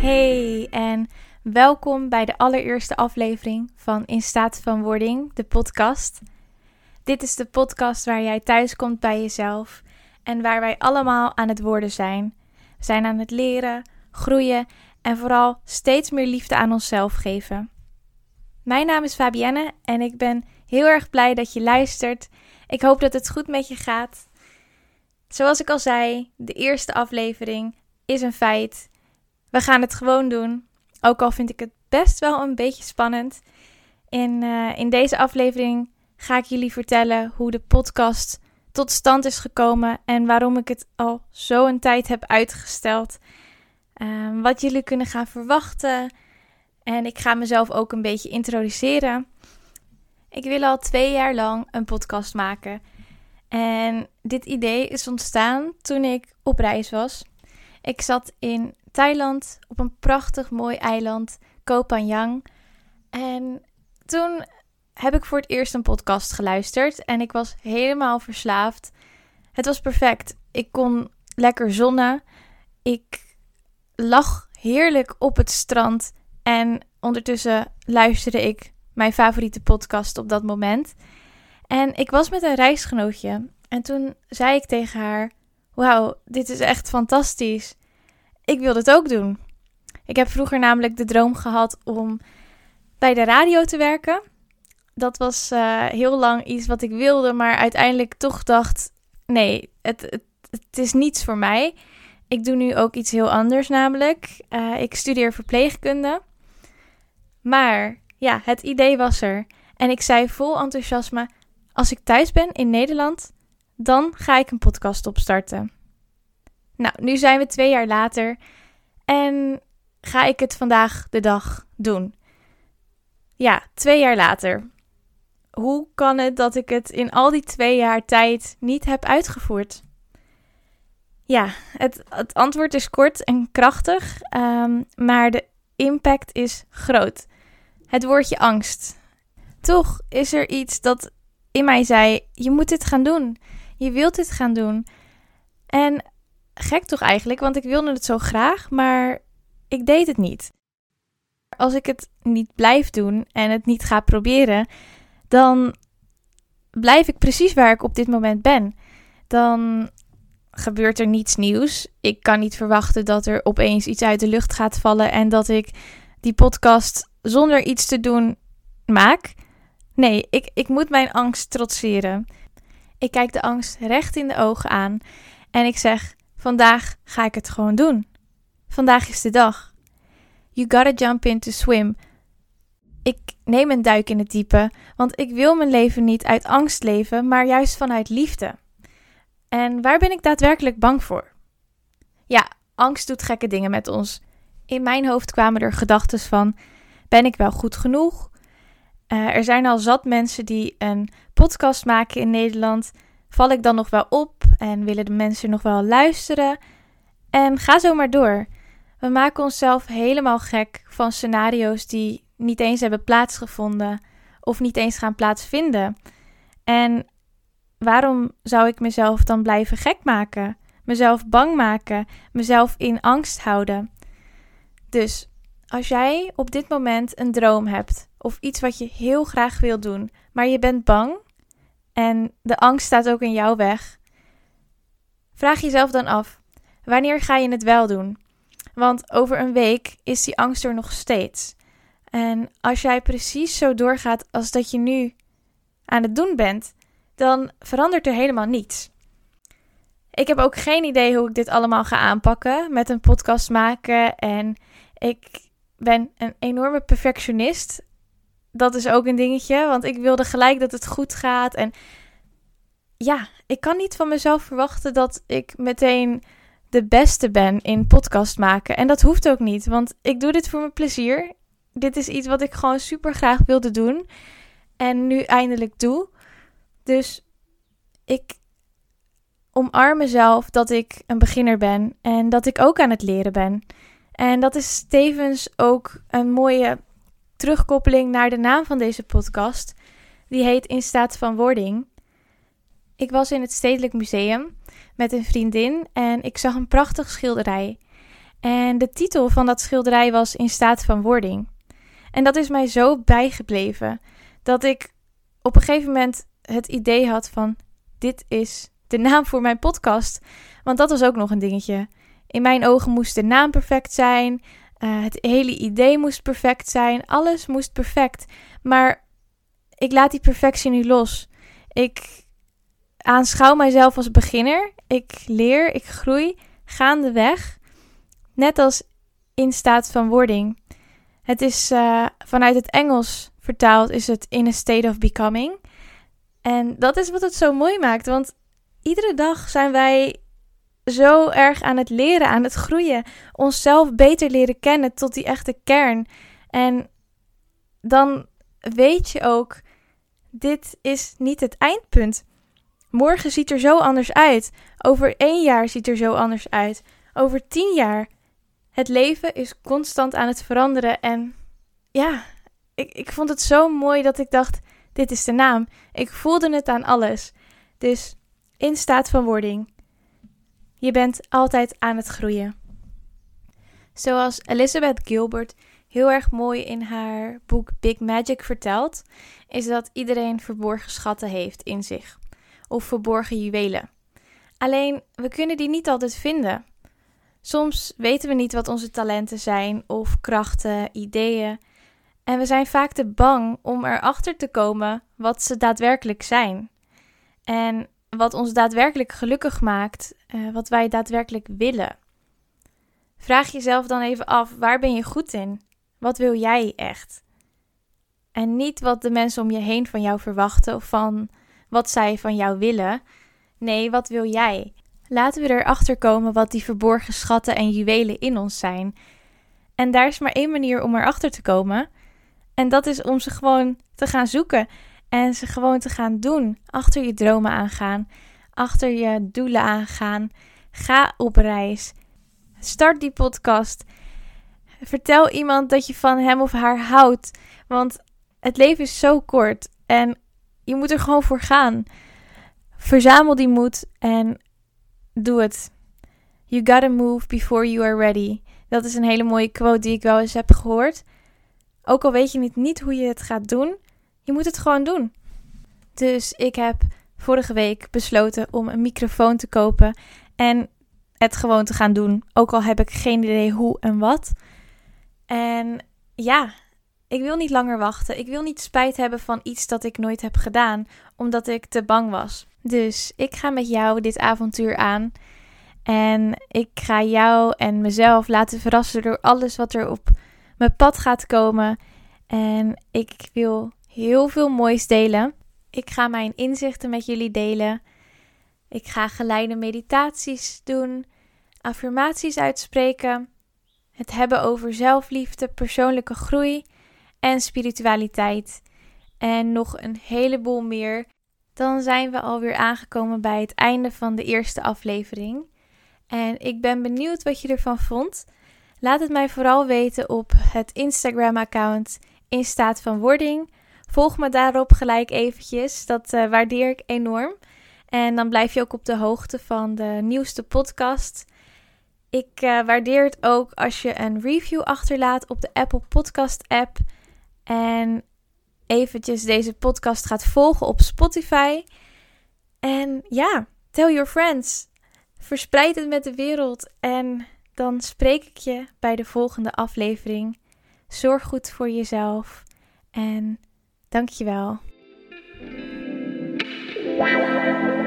Hey en welkom bij de allereerste aflevering van In Staat van Wording, de podcast. Dit is de podcast waar jij thuis komt bij jezelf en waar wij allemaal aan het worden zijn. We zijn aan het leren, groeien en vooral steeds meer liefde aan onszelf geven. Mijn naam is Fabienne en ik ben heel erg blij dat je luistert. Ik hoop dat het goed met je gaat. Zoals ik al zei, de eerste aflevering is een feit. We gaan het gewoon doen. Ook al vind ik het best wel een beetje spannend. In, uh, in deze aflevering ga ik jullie vertellen hoe de podcast tot stand is gekomen en waarom ik het al zo een tijd heb uitgesteld. Uh, wat jullie kunnen gaan verwachten. En ik ga mezelf ook een beetje introduceren. Ik wil al twee jaar lang een podcast maken. En dit idee is ontstaan toen ik op reis was. Ik zat in Thailand op een prachtig mooi eiland, Koh Phangan. En toen heb ik voor het eerst een podcast geluisterd en ik was helemaal verslaafd. Het was perfect. Ik kon lekker zonnen. Ik lag heerlijk op het strand en ondertussen luisterde ik mijn favoriete podcast op dat moment. En ik was met een reisgenootje en toen zei ik tegen haar: Wauw, dit is echt fantastisch. Ik wil dit ook doen. Ik heb vroeger namelijk de droom gehad om bij de radio te werken. Dat was uh, heel lang iets wat ik wilde, maar uiteindelijk toch dacht: nee, het, het, het is niets voor mij. Ik doe nu ook iets heel anders, namelijk. Uh, ik studeer verpleegkunde. Maar ja, het idee was er. En ik zei vol enthousiasme: als ik thuis ben in Nederland, dan ga ik een podcast opstarten. Nou, nu zijn we twee jaar later en ga ik het vandaag de dag doen. Ja, twee jaar later. Hoe kan het dat ik het in al die twee jaar tijd niet heb uitgevoerd? Ja, het, het antwoord is kort en krachtig, um, maar de impact is groot. Het woordje angst. Toch is er iets dat in mij zei: je moet dit gaan doen. Je wilt dit gaan doen. En gek toch eigenlijk, want ik wilde het zo graag, maar ik deed het niet. Als ik het niet blijf doen en het niet ga proberen, dan blijf ik precies waar ik op dit moment ben. Dan gebeurt er niets nieuws. Ik kan niet verwachten dat er opeens iets uit de lucht gaat vallen en dat ik die podcast zonder iets te doen maak. Nee, ik, ik moet mijn angst trotseren. Ik kijk de angst recht in de ogen aan en ik zeg: Vandaag ga ik het gewoon doen. Vandaag is de dag. You gotta jump in to swim. Ik neem een duik in het diepe, want ik wil mijn leven niet uit angst leven, maar juist vanuit liefde. En waar ben ik daadwerkelijk bang voor? Ja, angst doet gekke dingen met ons. In mijn hoofd kwamen er gedachten van: ben ik wel goed genoeg? Uh, er zijn al zat mensen die een podcast maken in Nederland. Val ik dan nog wel op en willen de mensen nog wel luisteren? En ga zo maar door. We maken onszelf helemaal gek van scenario's die niet eens hebben plaatsgevonden of niet eens gaan plaatsvinden. En waarom zou ik mezelf dan blijven gek maken? Mezelf bang maken, mezelf in angst houden. Dus als jij op dit moment een droom hebt of iets wat je heel graag wil doen, maar je bent bang en de angst staat ook in jouw weg, vraag jezelf dan af: wanneer ga je het wel doen? Want over een week is die angst er nog steeds. En als jij precies zo doorgaat als dat je nu aan het doen bent, dan verandert er helemaal niets. Ik heb ook geen idee hoe ik dit allemaal ga aanpakken met een podcast maken. En ik ben een enorme perfectionist. Dat is ook een dingetje, want ik wilde gelijk dat het goed gaat. En ja, ik kan niet van mezelf verwachten dat ik meteen de beste ben in podcast maken. En dat hoeft ook niet, want ik doe dit voor mijn plezier. Dit is iets wat ik gewoon super graag wilde doen. En nu eindelijk doe. Dus ik omarm mezelf dat ik een beginner ben en dat ik ook aan het leren ben. En dat is tevens ook een mooie terugkoppeling naar de naam van deze podcast. Die heet In staat van wording. Ik was in het Stedelijk Museum met een vriendin en ik zag een prachtig schilderij. En de titel van dat schilderij was In staat van wording. En dat is mij zo bijgebleven dat ik op een gegeven moment het idee had van dit is de naam voor mijn podcast. Want dat was ook nog een dingetje. In mijn ogen moest de naam perfect zijn. Uh, het hele idee moest perfect zijn. Alles moest perfect. Maar ik laat die perfectie nu los. Ik aanschouw mijzelf als beginner. Ik leer, ik groei gaandeweg. Net als in staat van wording. Het is uh, vanuit het Engels vertaald, is het in a state of becoming. En dat is wat het zo mooi maakt. Want iedere dag zijn wij zo erg aan het leren, aan het groeien. Onszelf beter leren kennen tot die echte kern. En dan weet je ook, dit is niet het eindpunt. Morgen ziet er zo anders uit. Over één jaar ziet er zo anders uit. Over tien jaar. Het leven is constant aan het veranderen. En ja, ik, ik vond het zo mooi dat ik dacht: dit is de naam. Ik voelde het aan alles. Dus in staat van wording. Je bent altijd aan het groeien. Zoals Elizabeth Gilbert heel erg mooi in haar boek Big Magic vertelt, is dat iedereen verborgen schatten heeft in zich, of verborgen juwelen. Alleen we kunnen die niet altijd vinden. Soms weten we niet wat onze talenten zijn, of krachten, ideeën. En we zijn vaak te bang om erachter te komen wat ze daadwerkelijk zijn. En wat ons daadwerkelijk gelukkig maakt, uh, wat wij daadwerkelijk willen. Vraag jezelf dan even af: waar ben je goed in? Wat wil jij echt? En niet wat de mensen om je heen van jou verwachten of van wat zij van jou willen. Nee, wat wil jij? Laten we erachter komen wat die verborgen schatten en juwelen in ons zijn. En daar is maar één manier om erachter te komen. En dat is om ze gewoon te gaan zoeken en ze gewoon te gaan doen. Achter je dromen aangaan, achter je doelen aangaan. Ga op reis. Start die podcast. Vertel iemand dat je van hem of haar houdt. Want het leven is zo kort en je moet er gewoon voor gaan. Verzamel die moed en doe het. You gotta move before you are ready. Dat is een hele mooie quote die ik wel eens heb gehoord. Ook al weet je niet, niet hoe je het gaat doen, je moet het gewoon doen. Dus ik heb vorige week besloten om een microfoon te kopen en het gewoon te gaan doen. Ook al heb ik geen idee hoe en wat. En ja, ik wil niet langer wachten. Ik wil niet spijt hebben van iets dat ik nooit heb gedaan, omdat ik te bang was. Dus ik ga met jou dit avontuur aan. En ik ga jou en mezelf laten verrassen door alles wat er op mijn pad gaat komen. En ik wil heel veel moois delen. Ik ga mijn inzichten met jullie delen. Ik ga geleide meditaties doen, affirmaties uitspreken, het hebben over zelfliefde, persoonlijke groei en spiritualiteit. En nog een heleboel meer. Dan zijn we alweer aangekomen bij het einde van de eerste aflevering. En ik ben benieuwd wat je ervan vond. Laat het mij vooral weten op het Instagram-account in staat van wording. Volg me daarop gelijk eventjes. Dat uh, waardeer ik enorm. En dan blijf je ook op de hoogte van de nieuwste podcast. Ik uh, waardeer het ook als je een review achterlaat op de Apple Podcast app. En eventjes deze podcast gaat volgen op Spotify. En ja, tell your friends. Verspreid het met de wereld. En dan spreek ik je bij de volgende aflevering. Zorg goed voor jezelf. En dankjewel. wel.